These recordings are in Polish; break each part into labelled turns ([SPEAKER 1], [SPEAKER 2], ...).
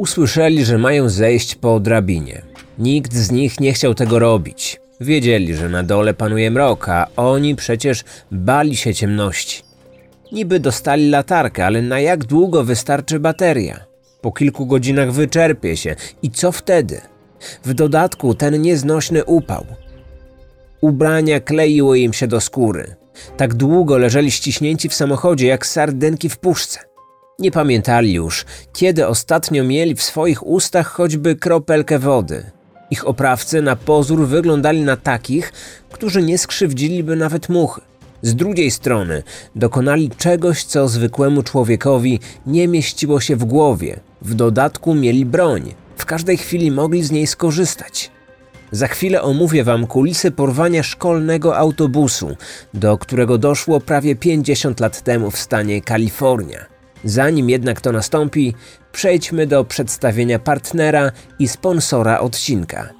[SPEAKER 1] Usłyszeli, że mają zejść po drabinie. Nikt z nich nie chciał tego robić. Wiedzieli, że na dole panuje mrok, a oni przecież bali się ciemności. Niby dostali latarkę, ale na jak długo wystarczy bateria? Po kilku godzinach wyczerpie się i co wtedy? W dodatku ten nieznośny upał. Ubrania kleiły im się do skóry. Tak długo leżeli ściśnięci w samochodzie jak sardynki w puszce. Nie pamiętali już, kiedy ostatnio mieli w swoich ustach choćby kropelkę wody. Ich oprawcy na pozór wyglądali na takich, którzy nie skrzywdziliby nawet muchy. Z drugiej strony dokonali czegoś, co zwykłemu człowiekowi nie mieściło się w głowie. W dodatku mieli broń. W każdej chwili mogli z niej skorzystać. Za chwilę omówię Wam kulisy porwania szkolnego autobusu, do którego doszło prawie 50 lat temu w stanie Kalifornia. Zanim jednak to nastąpi, przejdźmy do przedstawienia partnera i sponsora odcinka.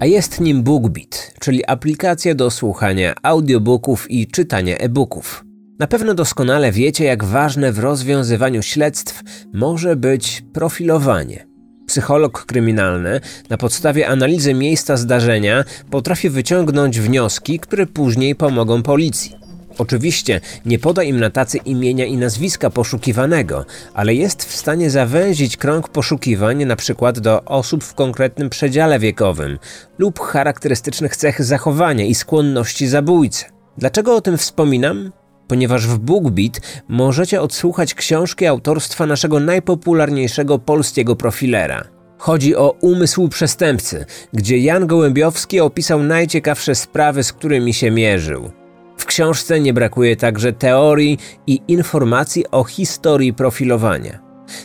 [SPEAKER 1] A jest nim BookBeat, czyli aplikacja do słuchania audiobooków i czytania e-booków. Na pewno doskonale wiecie, jak ważne w rozwiązywaniu śledztw może być profilowanie. Psycholog kryminalny na podstawie analizy miejsca zdarzenia potrafi wyciągnąć wnioski, które później pomogą policji. Oczywiście nie poda im na tacy imienia i nazwiska poszukiwanego, ale jest w stanie zawęzić krąg poszukiwań na przykład do osób w konkretnym przedziale wiekowym lub charakterystycznych cech zachowania i skłonności zabójcy. Dlaczego o tym wspominam? Ponieważ w BookBeat możecie odsłuchać książki autorstwa naszego najpopularniejszego polskiego profilera. Chodzi o Umysł Przestępcy, gdzie Jan Gołębiowski opisał najciekawsze sprawy, z którymi się mierzył. W książce nie brakuje także teorii i informacji o historii profilowania.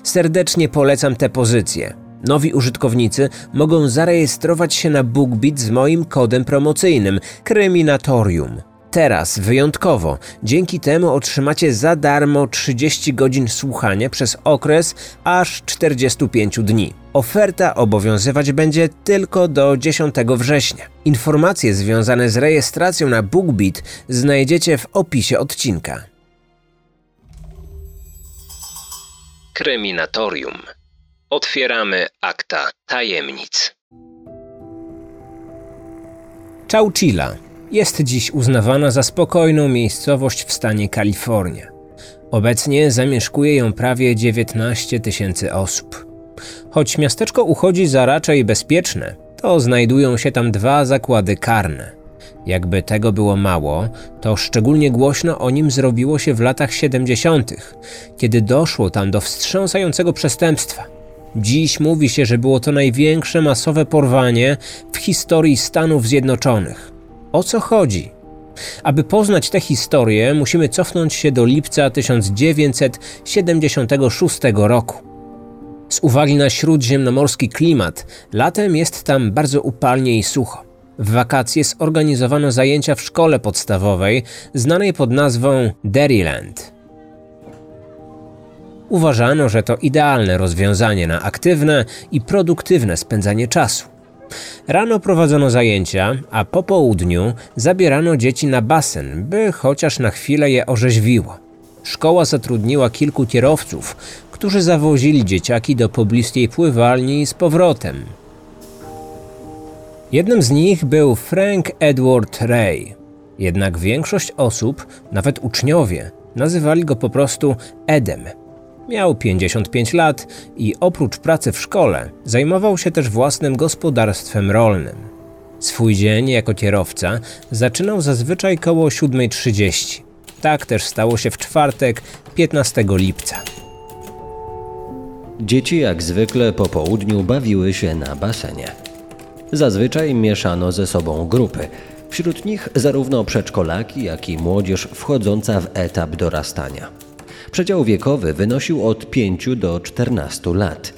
[SPEAKER 1] Serdecznie polecam te pozycje. Nowi użytkownicy mogą zarejestrować się na BookBeat z moim kodem promocyjnym Kryminatorium. Teraz wyjątkowo dzięki temu otrzymacie za darmo 30 godzin słuchania przez okres aż 45 dni. Oferta obowiązywać będzie tylko do 10 września. Informacje związane z rejestracją na BookBeat znajdziecie w opisie odcinka. Kryminatorium. Otwieramy akta tajemnic. Chowchilla jest dziś uznawana za spokojną miejscowość w stanie Kalifornia. Obecnie zamieszkuje ją prawie 19 tysięcy osób. Choć miasteczko uchodzi za raczej bezpieczne, to znajdują się tam dwa zakłady karne. Jakby tego było mało, to szczególnie głośno o nim zrobiło się w latach 70., kiedy doszło tam do wstrząsającego przestępstwa. Dziś mówi się, że było to największe masowe porwanie w historii Stanów Zjednoczonych. O co chodzi? Aby poznać tę historię, musimy cofnąć się do lipca 1976 roku. Z uwagi na śródziemnomorski klimat, latem jest tam bardzo upalnie i sucho. W wakacje zorganizowano zajęcia w szkole podstawowej, znanej pod nazwą Dairyland. Uważano, że to idealne rozwiązanie na aktywne i produktywne spędzanie czasu. Rano prowadzono zajęcia, a po południu zabierano dzieci na basen, by chociaż na chwilę je orzeźwiło. Szkoła zatrudniła kilku kierowców, którzy zawozili dzieciaki do pobliskiej pływalni z powrotem. Jednym z nich był Frank Edward Ray. Jednak większość osób, nawet uczniowie, nazywali go po prostu Edem. Miał 55 lat i oprócz pracy w szkole zajmował się też własnym gospodarstwem rolnym. Swój dzień jako kierowca zaczynał zazwyczaj koło 7.30. Tak też stało się w czwartek, 15 lipca.
[SPEAKER 2] Dzieci jak zwykle po południu bawiły się na basenie. Zazwyczaj mieszano ze sobą grupy. Wśród nich zarówno przedszkolaki, jak i młodzież wchodząca w etap dorastania. Przedział wiekowy wynosił od 5 do 14 lat.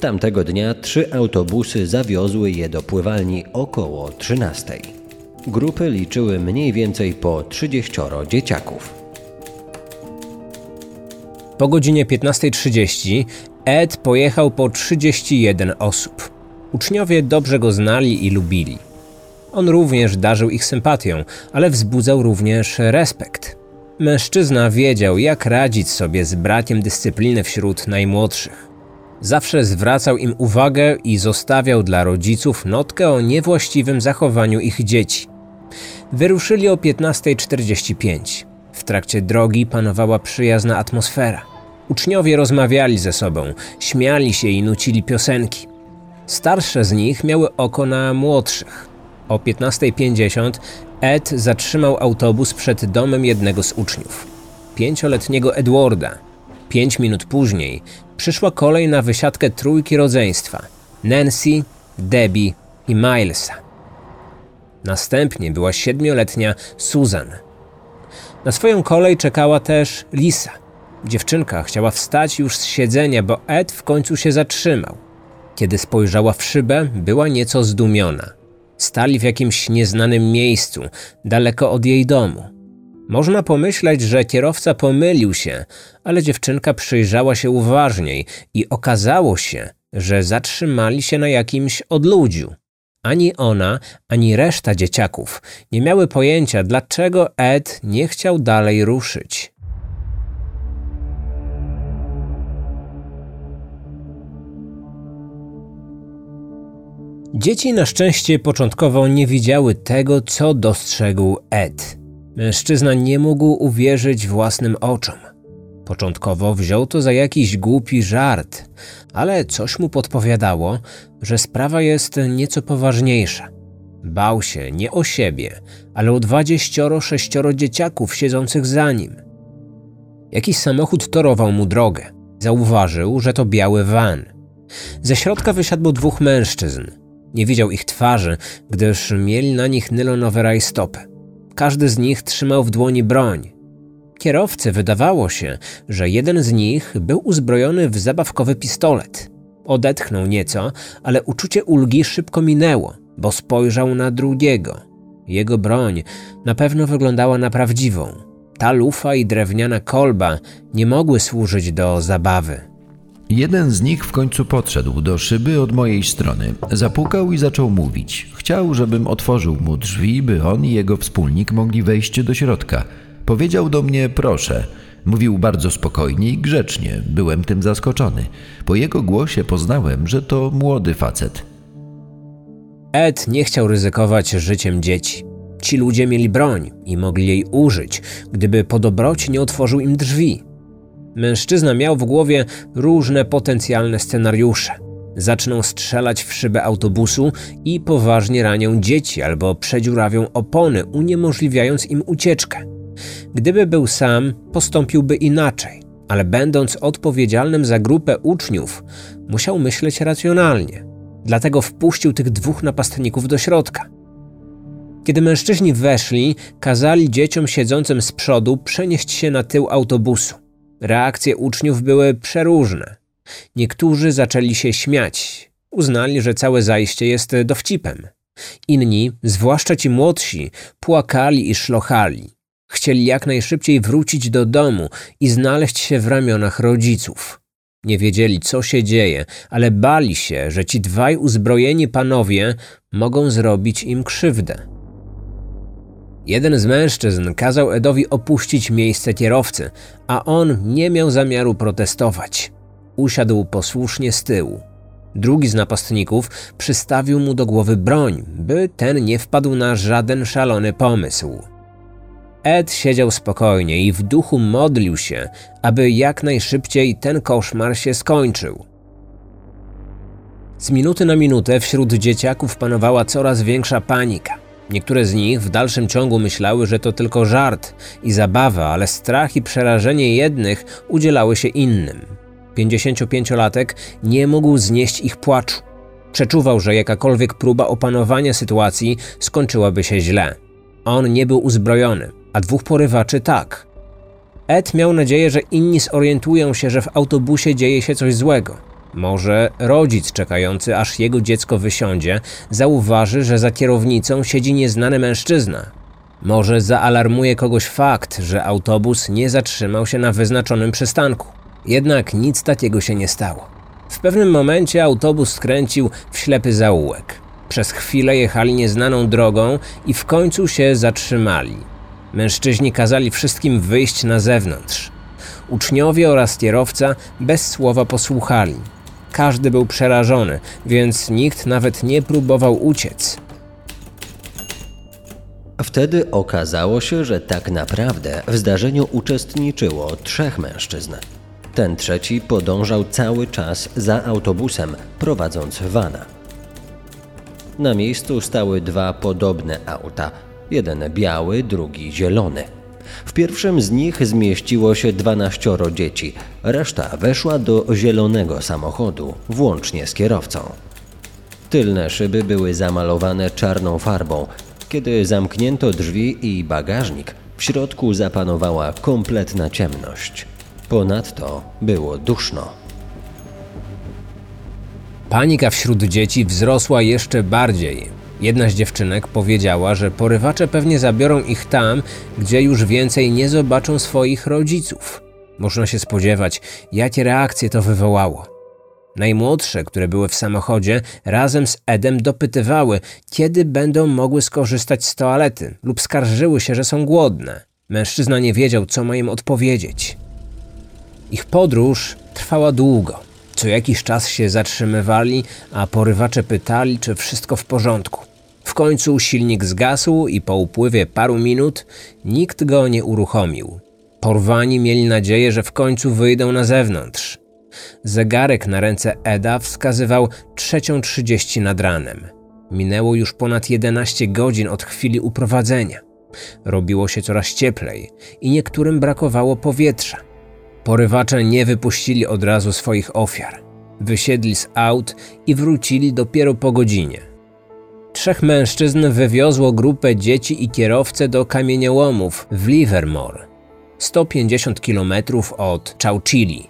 [SPEAKER 2] Tamtego dnia trzy autobusy zawiozły je do pływalni około 13. Grupy liczyły mniej więcej po 30 dzieciaków.
[SPEAKER 1] Po godzinie 15.30 Ed pojechał po 31 osób. Uczniowie dobrze go znali i lubili. On również darzył ich sympatią, ale wzbudzał również respekt. Mężczyzna wiedział, jak radzić sobie z brakiem dyscypliny wśród najmłodszych. Zawsze zwracał im uwagę i zostawiał dla rodziców notkę o niewłaściwym zachowaniu ich dzieci. Wyruszyli o 15.45. W trakcie drogi panowała przyjazna atmosfera. Uczniowie rozmawiali ze sobą, śmiali się i nucili piosenki. Starsze z nich miały oko na młodszych. O 15.50 Ed zatrzymał autobus przed domem jednego z uczniów, pięcioletniego Edwarda. Pięć minut później przyszła kolej na wysiadkę trójki rodzeństwa Nancy, Debbie i Milesa. Następnie była siedmioletnia Susan. Na swoją kolej czekała też Lisa. Dziewczynka chciała wstać już z siedzenia, bo Ed w końcu się zatrzymał. Kiedy spojrzała w szybę, była nieco zdumiona. Stali w jakimś nieznanym miejscu, daleko od jej domu. Można pomyśleć, że kierowca pomylił się, ale dziewczynka przyjrzała się uważniej i okazało się, że zatrzymali się na jakimś odludziu. Ani ona, ani reszta dzieciaków nie miały pojęcia, dlaczego Ed nie chciał dalej ruszyć. Dzieci na szczęście początkowo nie widziały tego, co dostrzegł Ed. Mężczyzna nie mógł uwierzyć własnym oczom. Początkowo wziął to za jakiś głupi żart, ale coś mu podpowiadało, że sprawa jest nieco poważniejsza. Bał się nie o siebie, ale o dwadzieścioro sześcioro dzieciaków siedzących za nim. Jakiś samochód torował mu drogę. Zauważył, że to biały van. Ze środka wysiadło dwóch mężczyzn. Nie widział ich twarzy, gdyż mieli na nich nylonowe rajstopy. Każdy z nich trzymał w dłoni broń. Kierowcy wydawało się, że jeden z nich był uzbrojony w zabawkowy pistolet. Odetchnął nieco, ale uczucie ulgi szybko minęło, bo spojrzał na drugiego. Jego broń na pewno wyglądała na prawdziwą. Ta lufa i drewniana kolba nie mogły służyć do zabawy.
[SPEAKER 3] Jeden z nich w końcu podszedł do szyby od mojej strony. Zapukał i zaczął mówić. Chciał, żebym otworzył mu drzwi, by on i jego wspólnik mogli wejść do środka. Powiedział do mnie proszę. Mówił bardzo spokojnie i grzecznie. Byłem tym zaskoczony. Po jego głosie poznałem, że to młody facet.
[SPEAKER 1] Ed nie chciał ryzykować życiem dzieci. Ci ludzie mieli broń i mogli jej użyć, gdyby po dobroci nie otworzył im drzwi. Mężczyzna miał w głowie różne potencjalne scenariusze. Zaczną strzelać w szybę autobusu i poważnie ranią dzieci albo przedziurawią opony, uniemożliwiając im ucieczkę. Gdyby był sam, postąpiłby inaczej, ale będąc odpowiedzialnym za grupę uczniów, musiał myśleć racjonalnie. Dlatego wpuścił tych dwóch napastników do środka. Kiedy mężczyźni weszli, kazali dzieciom siedzącym z przodu przenieść się na tył autobusu. Reakcje uczniów były przeróżne. Niektórzy zaczęli się śmiać, uznali, że całe zajście jest dowcipem. Inni, zwłaszcza ci młodsi, płakali i szlochali. Chcieli jak najszybciej wrócić do domu i znaleźć się w ramionach rodziców. Nie wiedzieli, co się dzieje, ale bali się, że ci dwaj uzbrojeni panowie mogą zrobić im krzywdę. Jeden z mężczyzn kazał Edowi opuścić miejsce kierowcy, a on nie miał zamiaru protestować. Usiadł posłusznie z tyłu. Drugi z napastników przystawił mu do głowy broń, by ten nie wpadł na żaden szalony pomysł. Ed siedział spokojnie i w duchu modlił się, aby jak najszybciej ten koszmar się skończył. Z minuty na minutę wśród dzieciaków panowała coraz większa panika. Niektóre z nich w dalszym ciągu myślały, że to tylko żart i zabawa, ale strach i przerażenie jednych udzielały się innym. 55-latek nie mógł znieść ich płaczu. Przeczuwał, że jakakolwiek próba opanowania sytuacji skończyłaby się źle. On nie był uzbrojony, a dwóch porywaczy tak. Ed miał nadzieję, że inni zorientują się, że w autobusie dzieje się coś złego. Może rodzic czekający, aż jego dziecko wysiądzie, zauważy, że za kierownicą siedzi nieznany mężczyzna. Może zaalarmuje kogoś fakt, że autobus nie zatrzymał się na wyznaczonym przystanku. Jednak nic takiego się nie stało. W pewnym momencie autobus skręcił w ślepy zaułek. Przez chwilę jechali nieznaną drogą i w końcu się zatrzymali. Mężczyźni kazali wszystkim wyjść na zewnątrz. Uczniowie oraz kierowca bez słowa posłuchali. Każdy był przerażony, więc nikt nawet nie próbował uciec.
[SPEAKER 2] Wtedy okazało się, że tak naprawdę w zdarzeniu uczestniczyło trzech mężczyzn. Ten trzeci podążał cały czas za autobusem, prowadząc wana. Na miejscu stały dwa podobne auta. Jeden biały, drugi zielony. W pierwszym z nich zmieściło się 12 dzieci, reszta weszła do zielonego samochodu, włącznie z kierowcą. Tylne szyby były zamalowane czarną farbą. Kiedy zamknięto drzwi i bagażnik, w środku zapanowała kompletna ciemność. Ponadto było duszno.
[SPEAKER 1] Panika wśród dzieci wzrosła jeszcze bardziej. Jedna z dziewczynek powiedziała, że porywacze pewnie zabiorą ich tam, gdzie już więcej nie zobaczą swoich rodziców. Można się spodziewać, jakie reakcje to wywołało. Najmłodsze, które były w samochodzie, razem z Edem dopytywały, kiedy będą mogły skorzystać z toalety, lub skarżyły się, że są głodne. Mężczyzna nie wiedział, co ma im odpowiedzieć. Ich podróż trwała długo. Co jakiś czas się zatrzymywali, a porywacze pytali, czy wszystko w porządku. W końcu silnik zgasł i po upływie paru minut nikt go nie uruchomił. Porwani mieli nadzieję, że w końcu wyjdą na zewnątrz. Zegarek na ręce Eda wskazywał trzecią trzydzieści nad ranem. Minęło już ponad 11 godzin od chwili uprowadzenia. Robiło się coraz cieplej i niektórym brakowało powietrza. Porywacze nie wypuścili od razu swoich ofiar. Wysiedli z aut i wrócili dopiero po godzinie. Trzech mężczyzn wywiozło grupę dzieci i kierowcę do kamieniołomów w Livermore, 150 km od Chowchili.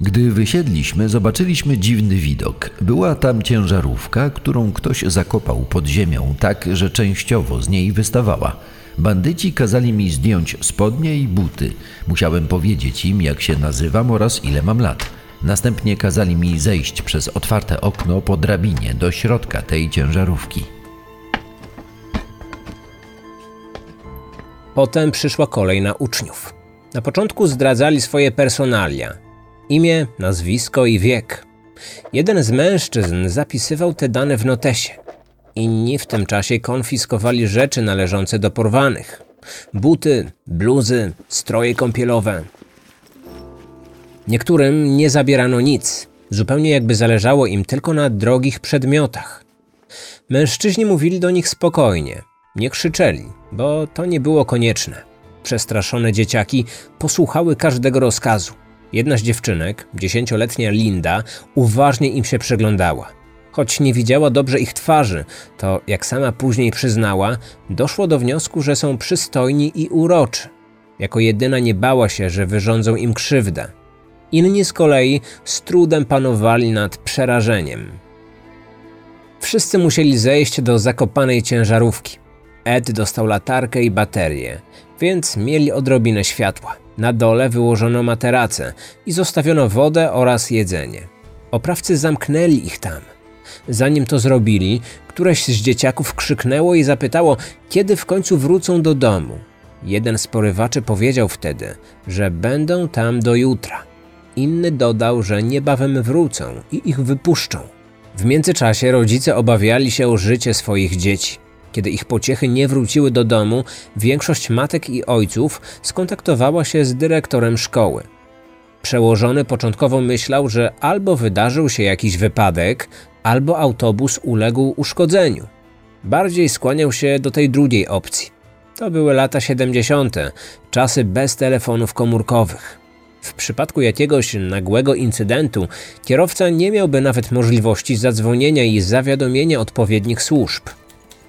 [SPEAKER 3] Gdy wysiedliśmy, zobaczyliśmy dziwny widok. Była tam ciężarówka, którą ktoś zakopał pod ziemią, tak że częściowo z niej wystawała. Bandyci kazali mi zdjąć spodnie i buty. Musiałem powiedzieć im, jak się nazywam oraz ile mam lat. Następnie kazali mi zejść przez otwarte okno po drabinie do środka tej ciężarówki.
[SPEAKER 1] Potem przyszła kolej na uczniów. Na początku zdradzali swoje personalia: imię, nazwisko i wiek. Jeden z mężczyzn zapisywał te dane w notesie. Inni w tym czasie konfiskowali rzeczy należące do porwanych: buty, bluzy, stroje kąpielowe. Niektórym nie zabierano nic, zupełnie jakby zależało im tylko na drogich przedmiotach. Mężczyźni mówili do nich spokojnie, nie krzyczeli, bo to nie było konieczne. Przestraszone dzieciaki posłuchały każdego rozkazu. Jedna z dziewczynek, dziesięcioletnia Linda, uważnie im się przyglądała. Choć nie widziała dobrze ich twarzy, to, jak sama później przyznała, doszło do wniosku, że są przystojni i uroczy. Jako jedyna nie bała się, że wyrządzą im krzywdę. Inni z kolei z trudem panowali nad przerażeniem. Wszyscy musieli zejść do zakopanej ciężarówki. Ed dostał latarkę i baterię, więc mieli odrobinę światła. Na dole wyłożono materace i zostawiono wodę oraz jedzenie. Oprawcy zamknęli ich tam. Zanim to zrobili, któreś z dzieciaków krzyknęło i zapytało, kiedy w końcu wrócą do domu. Jeden z porywaczy powiedział wtedy, że będą tam do jutra. Inny dodał, że niebawem wrócą i ich wypuszczą. W międzyczasie rodzice obawiali się o życie swoich dzieci. Kiedy ich pociechy nie wróciły do domu, większość matek i ojców skontaktowała się z dyrektorem szkoły. Przełożony początkowo myślał, że albo wydarzył się jakiś wypadek, albo autobus uległ uszkodzeniu. Bardziej skłaniał się do tej drugiej opcji. To były lata 70., czasy bez telefonów komórkowych. W przypadku jakiegoś nagłego incydentu kierowca nie miałby nawet możliwości zadzwonienia i zawiadomienia odpowiednich służb.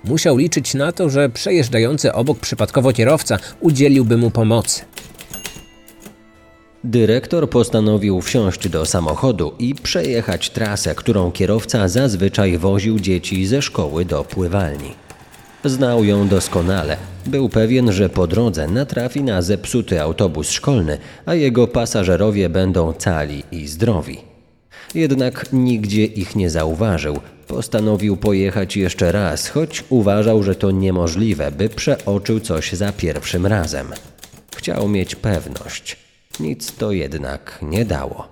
[SPEAKER 1] Musiał liczyć na to, że przejeżdżający obok przypadkowo kierowca udzieliłby mu pomocy.
[SPEAKER 2] Dyrektor postanowił wsiąść do samochodu i przejechać trasę, którą kierowca zazwyczaj woził dzieci ze szkoły do pływalni. Znał ją doskonale. Był pewien, że po drodze natrafi na zepsuty autobus szkolny, a jego pasażerowie będą cali i zdrowi. Jednak nigdzie ich nie zauważył. Postanowił pojechać jeszcze raz, choć uważał, że to niemożliwe, by przeoczył coś za pierwszym razem. Chciał mieć pewność. Nic to jednak nie dało.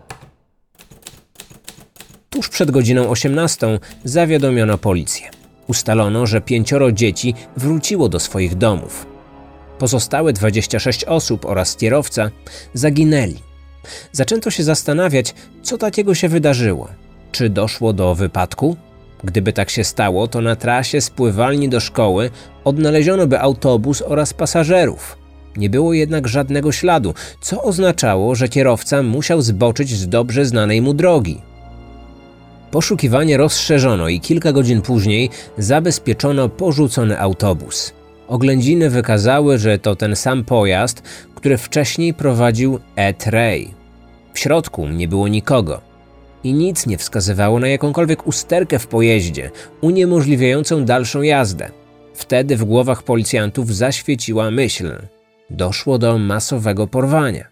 [SPEAKER 1] Tuż przed godziną 18 zawiadomiono policję. Ustalono, że pięcioro dzieci wróciło do swoich domów. Pozostałe 26 osób oraz kierowca zaginęli. Zaczęto się zastanawiać, co takiego się wydarzyło. Czy doszło do wypadku? Gdyby tak się stało, to na trasie z pływalni do szkoły odnaleziono by autobus oraz pasażerów. Nie było jednak żadnego śladu, co oznaczało, że kierowca musiał zboczyć z dobrze znanej mu drogi. Poszukiwanie rozszerzono i kilka godzin później zabezpieczono porzucony autobus. Oględziny wykazały, że to ten sam pojazd, który wcześniej prowadził Ed Ray. W środku nie było nikogo i nic nie wskazywało na jakąkolwiek usterkę w pojeździe, uniemożliwiającą dalszą jazdę. Wtedy w głowach policjantów zaświeciła myśl. Doszło do masowego porwania.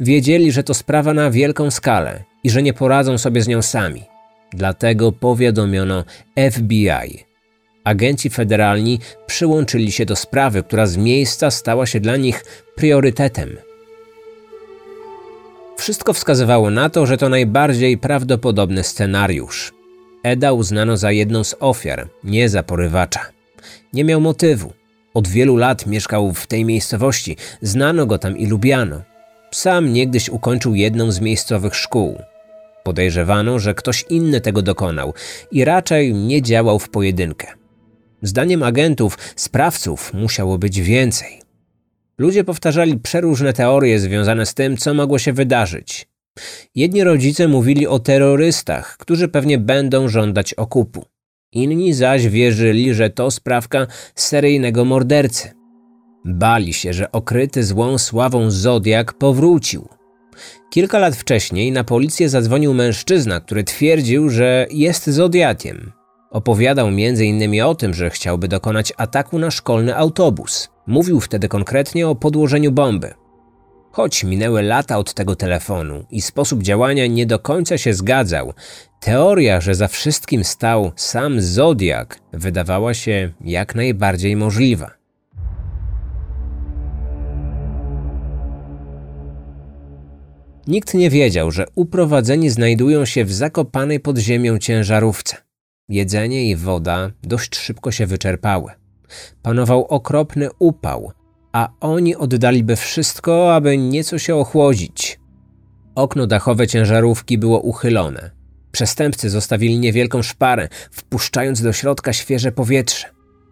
[SPEAKER 1] Wiedzieli, że to sprawa na wielką skalę i że nie poradzą sobie z nią sami. Dlatego powiadomiono FBI. Agenci federalni przyłączyli się do sprawy, która z miejsca stała się dla nich priorytetem. Wszystko wskazywało na to, że to najbardziej prawdopodobny scenariusz. Eda uznano za jedną z ofiar, nie za porywacza. Nie miał motywu. Od wielu lat mieszkał w tej miejscowości, znano go tam i lubiano. Sam niegdyś ukończył jedną z miejscowych szkół. Podejrzewano, że ktoś inny tego dokonał i raczej nie działał w pojedynkę. Zdaniem agentów, sprawców musiało być więcej. Ludzie powtarzali przeróżne teorie związane z tym, co mogło się wydarzyć. Jedni rodzice mówili o terrorystach, którzy pewnie będą żądać okupu. Inni zaś wierzyli, że to sprawka seryjnego mordercy. Bali się, że okryty złą sławą Zodiak powrócił. Kilka lat wcześniej na policję zadzwonił mężczyzna, który twierdził, że jest Zodiakiem. Opowiadał m.in. o tym, że chciałby dokonać ataku na szkolny autobus. Mówił wtedy konkretnie o podłożeniu bomby. Choć minęły lata od tego telefonu i sposób działania nie do końca się zgadzał, teoria, że za wszystkim stał sam Zodiak, wydawała się jak najbardziej możliwa. Nikt nie wiedział, że uprowadzeni znajdują się w zakopanej pod ziemią ciężarówce. Jedzenie i woda dość szybko się wyczerpały. Panował okropny upał, a oni oddaliby wszystko, aby nieco się ochłodzić. Okno dachowe ciężarówki było uchylone. Przestępcy zostawili niewielką szparę, wpuszczając do środka świeże powietrze.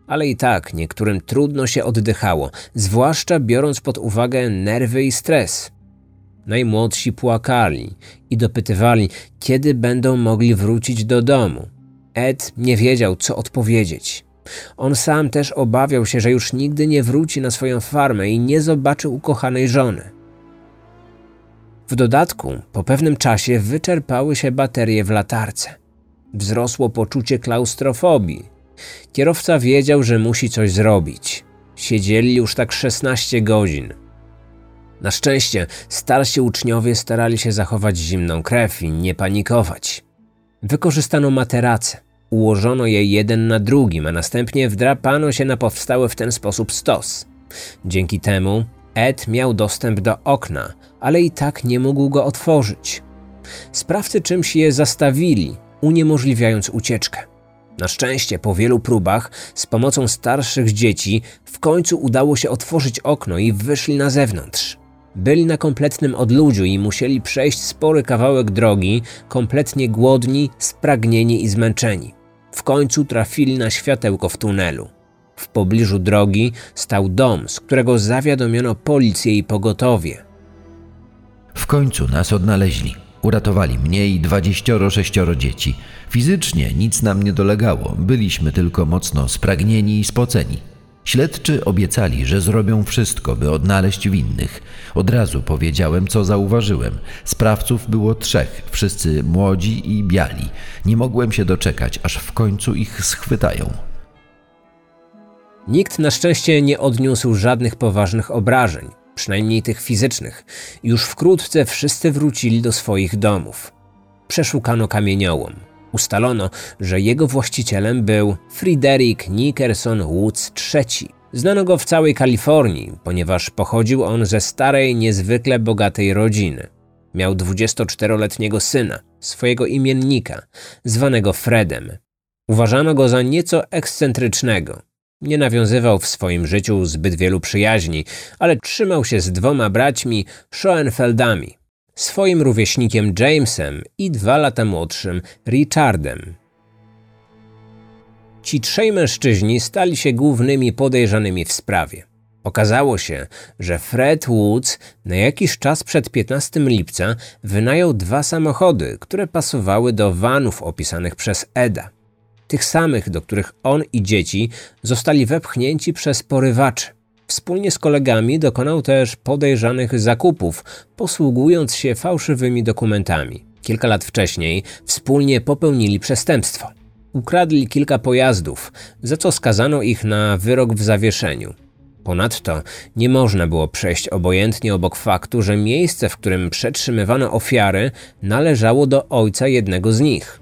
[SPEAKER 1] Ale i tak niektórym trudno się oddychało, zwłaszcza biorąc pod uwagę nerwy i stres. Najmłodsi płakali i dopytywali, kiedy będą mogli wrócić do domu. Ed nie wiedział, co odpowiedzieć. On sam też obawiał się, że już nigdy nie wróci na swoją farmę i nie zobaczy ukochanej żony. W dodatku, po pewnym czasie wyczerpały się baterie w latarce. Wzrosło poczucie klaustrofobii. Kierowca wiedział, że musi coś zrobić. Siedzieli już tak 16 godzin. Na szczęście starsi uczniowie starali się zachować zimną krew i nie panikować. Wykorzystano materace. Ułożono je jeden na drugim, a następnie wdrapano się na powstały w ten sposób stos. Dzięki temu Ed miał dostęp do okna, ale i tak nie mógł go otworzyć. Sprawcy czymś je zastawili, uniemożliwiając ucieczkę. Na szczęście po wielu próbach, z pomocą starszych dzieci, w końcu udało się otworzyć okno i wyszli na zewnątrz. Byli na kompletnym odludziu i musieli przejść spory kawałek drogi, kompletnie głodni, spragnieni i zmęczeni. W końcu trafili na światełko w tunelu. W pobliżu drogi stał dom, z którego zawiadomiono policję i pogotowie.
[SPEAKER 3] W końcu nas odnaleźli. Uratowali mnie i dwadzieścioro sześcioro dzieci. Fizycznie nic nam nie dolegało, byliśmy tylko mocno spragnieni i spoceni. Śledczy obiecali, że zrobią wszystko, by odnaleźć winnych. Od razu powiedziałem, co zauważyłem. Sprawców było trzech, wszyscy młodzi i biali. Nie mogłem się doczekać, aż w końcu ich schwytają.
[SPEAKER 1] Nikt na szczęście nie odniósł żadnych poważnych obrażeń, przynajmniej tych fizycznych. Już wkrótce wszyscy wrócili do swoich domów. Przeszukano kamieniołom. Ustalono, że jego właścicielem był Frederick Nickerson Woods III. Znano go w całej Kalifornii, ponieważ pochodził on ze starej, niezwykle bogatej rodziny. Miał 24-letniego syna, swojego imiennika, zwanego Fredem. Uważano go za nieco ekscentrycznego. Nie nawiązywał w swoim życiu zbyt wielu przyjaźni, ale trzymał się z dwoma braćmi Schoenfeldami, swoim rówieśnikiem Jamesem i dwa lata młodszym Richardem. Ci trzej mężczyźni stali się głównymi podejrzanymi w sprawie. Okazało się, że Fred Woods na jakiś czas przed 15 lipca wynajął dwa samochody, które pasowały do vanów opisanych przez Eda. Tych samych, do których on i dzieci zostali wepchnięci przez porywaczy. Wspólnie z kolegami dokonał też podejrzanych zakupów, posługując się fałszywymi dokumentami. Kilka lat wcześniej wspólnie popełnili przestępstwo. Ukradli kilka pojazdów, za co skazano ich na wyrok w zawieszeniu. Ponadto nie można było przejść obojętnie obok faktu, że miejsce, w którym przetrzymywano ofiary, należało do ojca jednego z nich.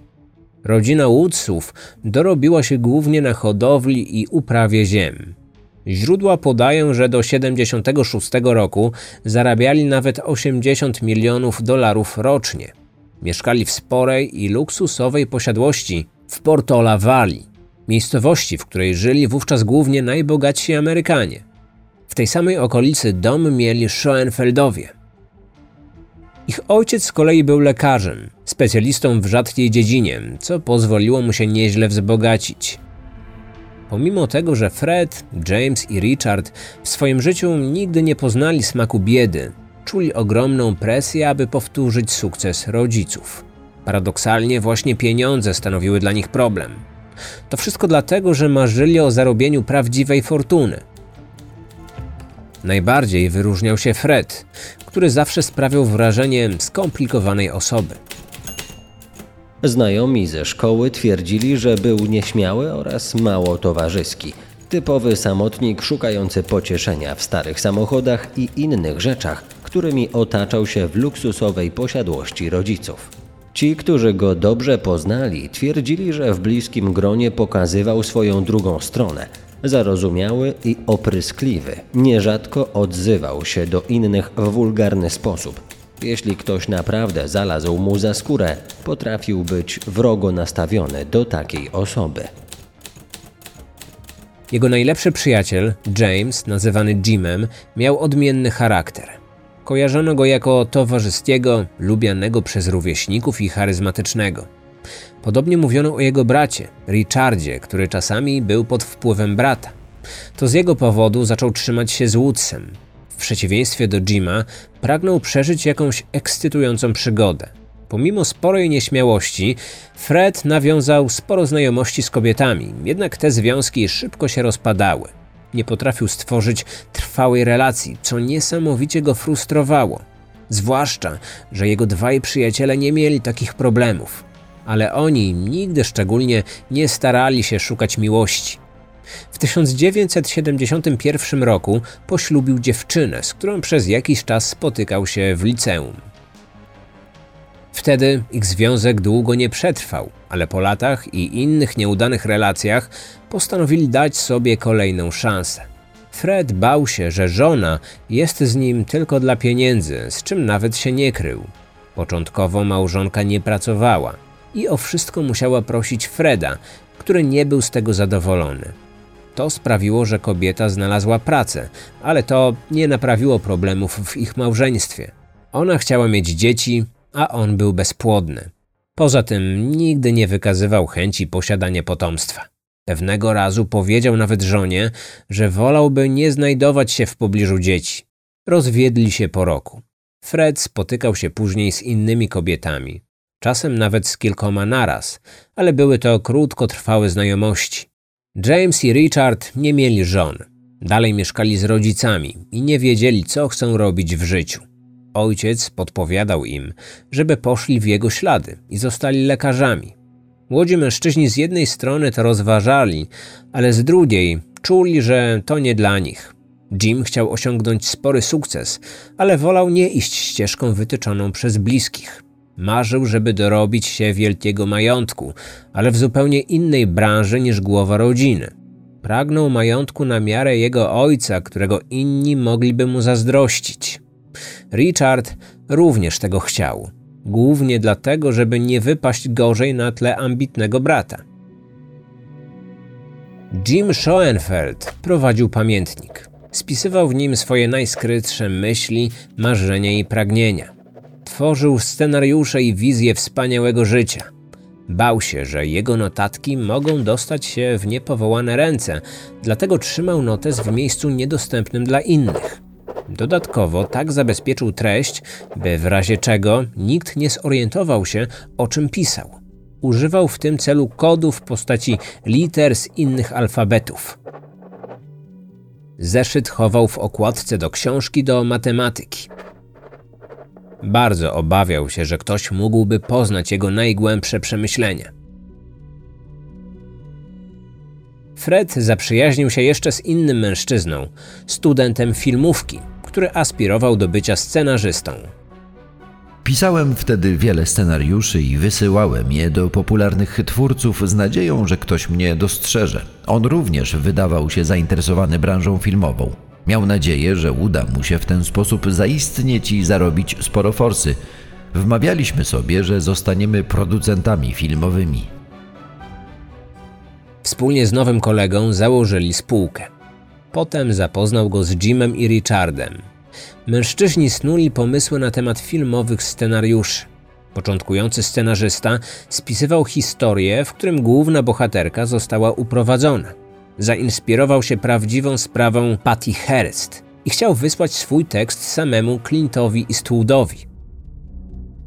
[SPEAKER 1] Rodzina Woodsów dorobiła się głównie na hodowli i uprawie ziem. Źródła podają, że do 76 roku zarabiali nawet 80 milionów dolarów rocznie. Mieszkali w sporej i luksusowej posiadłości w Portola Valley, miejscowości, w której żyli wówczas głównie najbogatsi Amerykanie. W tej samej okolicy dom mieli Schoenfeldowie. Ich ojciec z kolei był lekarzem, specjalistą w rzadkiej dziedzinie, co pozwoliło mu się nieźle wzbogacić. Pomimo tego, że Fred, James i Richard w swoim życiu nigdy nie poznali smaku biedy, czuli ogromną presję, aby powtórzyć sukces rodziców. Paradoksalnie właśnie pieniądze stanowiły dla nich problem. To wszystko dlatego, że marzyli o zarobieniu prawdziwej fortuny. Najbardziej wyróżniał się Fred, który zawsze sprawiał wrażenie skomplikowanej osoby.
[SPEAKER 2] Znajomi ze szkoły twierdzili, że był nieśmiały oraz mało towarzyski. Typowy samotnik szukający pocieszenia w starych samochodach i innych rzeczach, którymi otaczał się w luksusowej posiadłości rodziców. Ci, którzy go dobrze poznali, twierdzili, że w bliskim gronie pokazywał swoją drugą stronę. Zarozumiały i opryskliwy, nierzadko odzywał się do innych w wulgarny sposób. Jeśli ktoś naprawdę zalazł mu za skórę, potrafił być wrogo nastawiony do takiej osoby.
[SPEAKER 1] Jego najlepszy przyjaciel, James, nazywany Jimem, miał odmienny charakter. Kojarzono go jako towarzyskiego, lubianego przez rówieśników i charyzmatycznego. Podobnie mówiono o jego bracie, Richardzie, który czasami był pod wpływem brata. To z jego powodu zaczął trzymać się z Woodsem. Przeciwieństwie do Jima, pragnął przeżyć jakąś ekscytującą przygodę. Pomimo sporej nieśmiałości, Fred nawiązał sporo znajomości z kobietami, jednak te związki szybko się rozpadały. Nie potrafił stworzyć trwałej relacji, co niesamowicie go frustrowało. Zwłaszcza, że jego dwaj przyjaciele nie mieli takich problemów ale oni nigdy szczególnie nie starali się szukać miłości. W 1971 roku poślubił dziewczynę, z którą przez jakiś czas spotykał się w liceum. Wtedy ich związek długo nie przetrwał, ale po latach i innych nieudanych relacjach postanowili dać sobie kolejną szansę. Fred bał się, że żona jest z nim tylko dla pieniędzy, z czym nawet się nie krył. Początkowo małżonka nie pracowała i o wszystko musiała prosić Freda, który nie był z tego zadowolony. To sprawiło, że kobieta znalazła pracę, ale to nie naprawiło problemów w ich małżeństwie. Ona chciała mieć dzieci, a on był bezpłodny. Poza tym nigdy nie wykazywał chęci posiadania potomstwa. Pewnego razu powiedział nawet żonie, że wolałby nie znajdować się w pobliżu dzieci. Rozwiedli się po roku. Fred spotykał się później z innymi kobietami czasem nawet z kilkoma naraz, ale były to krótkotrwałe znajomości. James i Richard nie mieli żon. Dalej mieszkali z rodzicami i nie wiedzieli, co chcą robić w życiu. Ojciec podpowiadał im, żeby poszli w jego ślady i zostali lekarzami. Młodzi mężczyźni z jednej strony to rozważali, ale z drugiej czuli, że to nie dla nich. Jim chciał osiągnąć spory sukces, ale wolał nie iść ścieżką wytyczoną przez bliskich. Marzył, żeby dorobić się wielkiego majątku, ale w zupełnie innej branży niż głowa rodziny. Pragnął majątku na miarę jego ojca, którego inni mogliby mu zazdrościć. Richard również tego chciał. Głównie dlatego, żeby nie wypaść gorzej na tle ambitnego brata. Jim Schoenfeld prowadził pamiętnik. Spisywał w nim swoje najskrytsze myśli, marzenia i pragnienia. Tworzył scenariusze i wizje wspaniałego życia. Bał się, że jego notatki mogą dostać się w niepowołane ręce, dlatego trzymał notes w miejscu niedostępnym dla innych. Dodatkowo tak zabezpieczył treść, by w razie czego nikt nie zorientował się, o czym pisał. Używał w tym celu kodów w postaci liter z innych alfabetów. Zeszyt chował w okładce do książki do matematyki. Bardzo obawiał się, że ktoś mógłby poznać jego najgłębsze przemyślenia. Fred zaprzyjaźnił się jeszcze z innym mężczyzną, studentem filmówki, który aspirował do bycia scenarzystą.
[SPEAKER 3] Pisałem wtedy wiele scenariuszy i wysyłałem je do popularnych twórców z nadzieją, że ktoś mnie dostrzeże. On również wydawał się zainteresowany branżą filmową. Miał nadzieję, że uda mu się w ten sposób zaistnieć i zarobić sporo forsy. Wmawialiśmy sobie, że zostaniemy producentami filmowymi.
[SPEAKER 1] Wspólnie z nowym kolegą założyli spółkę. Potem zapoznał go z Jimem i Richardem. Mężczyźni snuli pomysły na temat filmowych scenariuszy. Początkujący scenarzysta spisywał historię, w którym główna bohaterka została uprowadzona. Zainspirował się prawdziwą sprawą Patty Hearst i chciał wysłać swój tekst samemu Clintowi i Stwoodowi.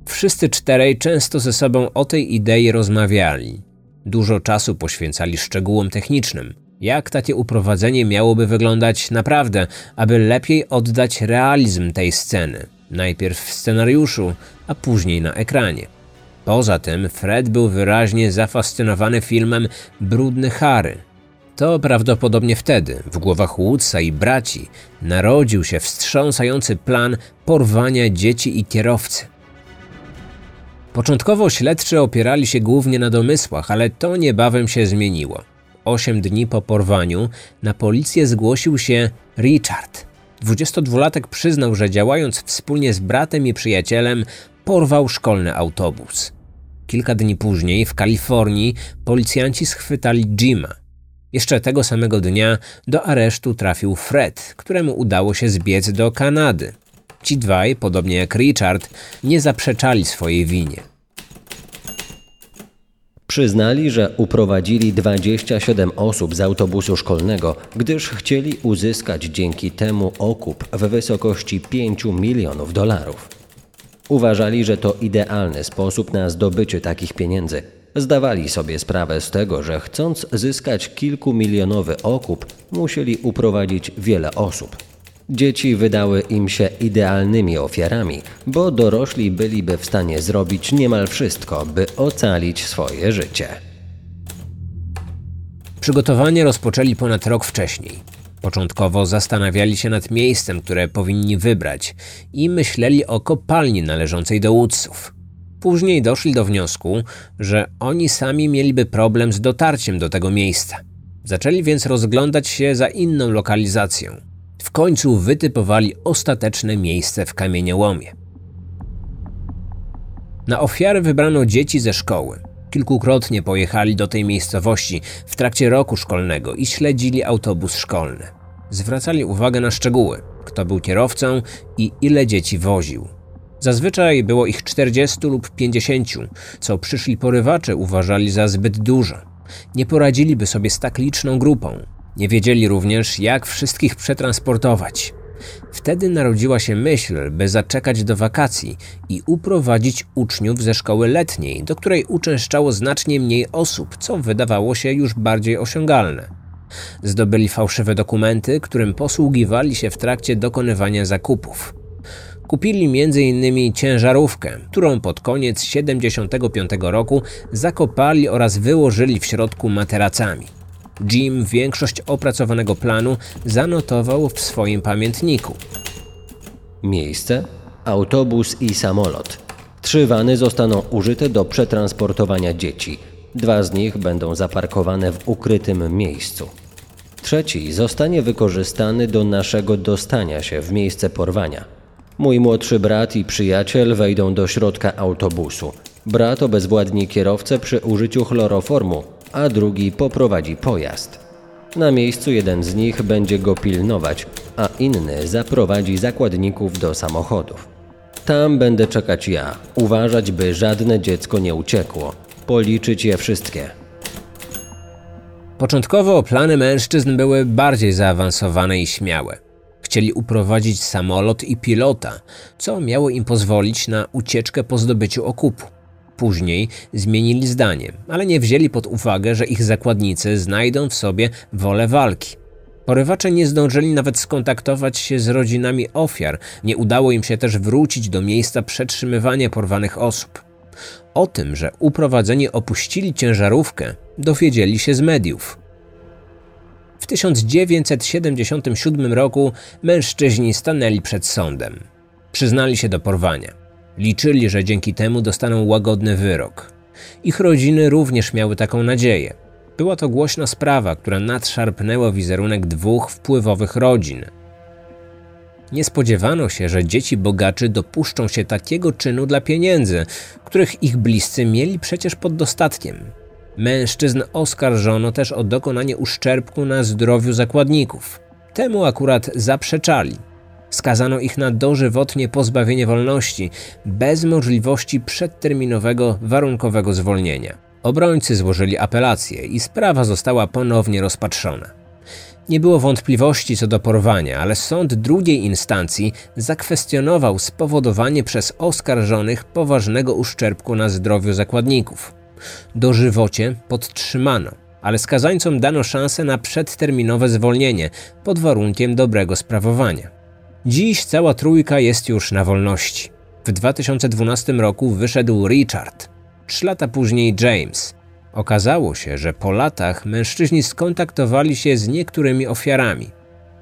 [SPEAKER 1] Wszyscy czterej często ze sobą o tej idei rozmawiali. Dużo czasu poświęcali szczegółom technicznym. Jak takie uprowadzenie miałoby wyglądać naprawdę, aby lepiej oddać realizm tej sceny, najpierw w scenariuszu, a później na ekranie. Poza tym Fred był wyraźnie zafascynowany filmem Brudny Harry. To prawdopodobnie wtedy w głowach Woodsa i braci narodził się wstrząsający plan porwania dzieci i kierowcy. Początkowo śledczy opierali się głównie na domysłach, ale to niebawem się zmieniło. Osiem dni po porwaniu na policję zgłosił się Richard. 22-latek przyznał, że działając wspólnie z bratem i przyjacielem, porwał szkolny autobus. Kilka dni później w Kalifornii policjanci schwytali Jima. Jeszcze tego samego dnia do aresztu trafił Fred, któremu udało się zbiec do Kanady. Ci dwaj, podobnie jak Richard, nie zaprzeczali swojej winie.
[SPEAKER 2] Przyznali, że uprowadzili 27 osób z autobusu szkolnego, gdyż chcieli uzyskać dzięki temu okup w wysokości 5 milionów dolarów. Uważali, że to idealny sposób na zdobycie takich pieniędzy. Zdawali sobie sprawę z tego, że chcąc zyskać kilkumilionowy okup, musieli uprowadzić wiele osób. Dzieci wydały im się idealnymi ofiarami, bo dorośli byliby w stanie zrobić niemal wszystko, by ocalić swoje życie.
[SPEAKER 1] Przygotowanie rozpoczęli ponad rok wcześniej. Początkowo zastanawiali się nad miejscem, które powinni wybrać i myśleli o kopalni należącej do Woodsów. Później doszli do wniosku, że oni sami mieliby problem z dotarciem do tego miejsca. Zaczęli więc rozglądać się za inną lokalizacją. W końcu wytypowali ostateczne miejsce w kamieniołomie. Na ofiary wybrano dzieci ze szkoły. Kilkukrotnie pojechali do tej miejscowości w trakcie roku szkolnego i śledzili autobus szkolny. Zwracali uwagę na szczegóły, kto był kierowcą i ile dzieci woził. Zazwyczaj było ich 40 lub 50, co przyszli porywacze uważali za zbyt dużo. Nie poradziliby sobie z tak liczną grupą. Nie wiedzieli również, jak wszystkich przetransportować. Wtedy narodziła się myśl, by zaczekać do wakacji i uprowadzić uczniów ze szkoły letniej, do której uczęszczało znacznie mniej osób, co wydawało się już bardziej osiągalne. Zdobyli fałszywe dokumenty, którym posługiwali się w trakcie dokonywania zakupów. Kupili m.in. ciężarówkę, którą pod koniec 75 roku zakopali oraz wyłożyli w środku materacami. Jim większość opracowanego planu zanotował w swoim pamiętniku.
[SPEAKER 2] Miejsce, autobus i samolot. Trzy wany zostaną użyte do przetransportowania dzieci. Dwa z nich będą zaparkowane w ukrytym miejscu. Trzeci zostanie wykorzystany do naszego dostania się w miejsce porwania. Mój młodszy brat i przyjaciel wejdą do środka autobusu. Brat obezwładni kierowcę przy użyciu chloroformu, a drugi poprowadzi pojazd. Na miejscu jeden z nich będzie go pilnować, a inny zaprowadzi zakładników do samochodów. Tam będę czekać ja, uważać, by żadne dziecko nie uciekło, policzyć je wszystkie.
[SPEAKER 1] Początkowo plany mężczyzn były bardziej zaawansowane i śmiałe. Chcieli uprowadzić samolot i pilota, co miało im pozwolić na ucieczkę po zdobyciu okupu. Później zmienili zdanie, ale nie wzięli pod uwagę, że ich zakładnicy znajdą w sobie wolę walki. Porywacze nie zdążyli nawet skontaktować się z rodzinami ofiar, nie udało im się też wrócić do miejsca przetrzymywania porwanych osób. O tym, że uprowadzeni opuścili ciężarówkę, dowiedzieli się z mediów. W 1977 roku mężczyźni stanęli przed sądem. Przyznali się do porwania. Liczyli, że dzięki temu dostaną łagodny wyrok. Ich rodziny również miały taką nadzieję. Była to głośna sprawa, która nadszarpnęła wizerunek dwóch wpływowych rodzin. Nie spodziewano się, że dzieci bogaczy dopuszczą się takiego czynu dla pieniędzy, których ich bliscy mieli przecież pod dostatkiem. Mężczyzn oskarżono też o dokonanie uszczerbku na zdrowiu zakładników. Temu akurat zaprzeczali. Skazano ich na dożywotnie pozbawienie wolności, bez możliwości przedterminowego warunkowego zwolnienia. Obrońcy złożyli apelację i sprawa została ponownie rozpatrzona. Nie było wątpliwości co do porwania, ale sąd drugiej instancji zakwestionował spowodowanie przez oskarżonych poważnego uszczerbku na zdrowiu zakładników. Dożywocie podtrzymano, ale skazańcom dano szansę na przedterminowe zwolnienie pod warunkiem dobrego sprawowania. Dziś cała trójka jest już na wolności. W 2012 roku wyszedł Richard, trzy lata później James. Okazało się, że po latach mężczyźni skontaktowali się z niektórymi ofiarami.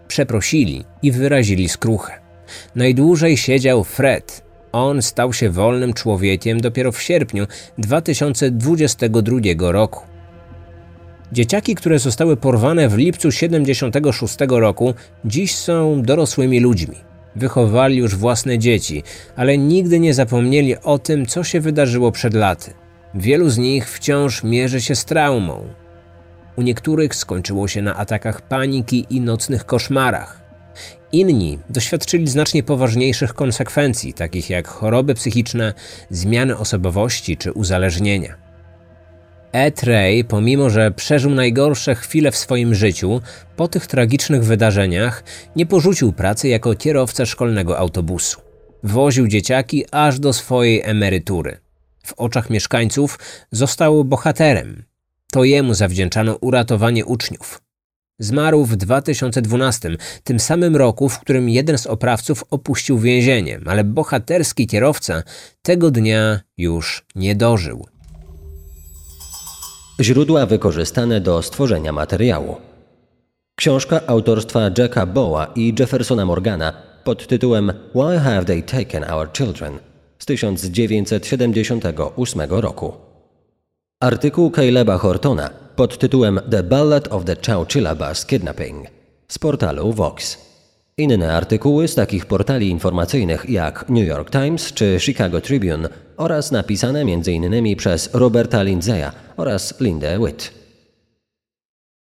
[SPEAKER 1] Przeprosili i wyrazili skruchę. Najdłużej siedział Fred. On stał się wolnym człowiekiem dopiero w sierpniu 2022 roku. Dzieciaki, które zostały porwane w lipcu 76 roku, dziś są dorosłymi ludźmi. Wychowali już własne dzieci, ale nigdy nie zapomnieli o tym, co się wydarzyło przed laty. Wielu z nich wciąż mierzy się z traumą. U niektórych skończyło się na atakach paniki i nocnych koszmarach. Inni doświadczyli znacznie poważniejszych konsekwencji, takich jak choroby psychiczne, zmiany osobowości czy uzależnienia. Ed Ray, pomimo że przeżył najgorsze chwile w swoim życiu, po tych tragicznych wydarzeniach nie porzucił pracy jako kierowca szkolnego autobusu. Woził dzieciaki aż do swojej emerytury. W oczach mieszkańców został bohaterem. To jemu zawdzięczano uratowanie uczniów. Zmarł w 2012, tym samym roku, w którym jeden z oprawców opuścił więzienie, ale bohaterski kierowca tego dnia już nie dożył.
[SPEAKER 2] Źródła wykorzystane do stworzenia materiału. Książka autorstwa Jacka Bowa i Jeffersona Morgana pod tytułem Why Have They Taken Our Children z 1978 roku. Artykuł Caleba Hortona pod tytułem The Ballad of the Chowchilla Bus Kidnapping z portalu Vox. Inne artykuły z takich portali informacyjnych jak New York Times czy Chicago Tribune oraz napisane m.in. przez Roberta Lindzeya oraz Lindę Witt.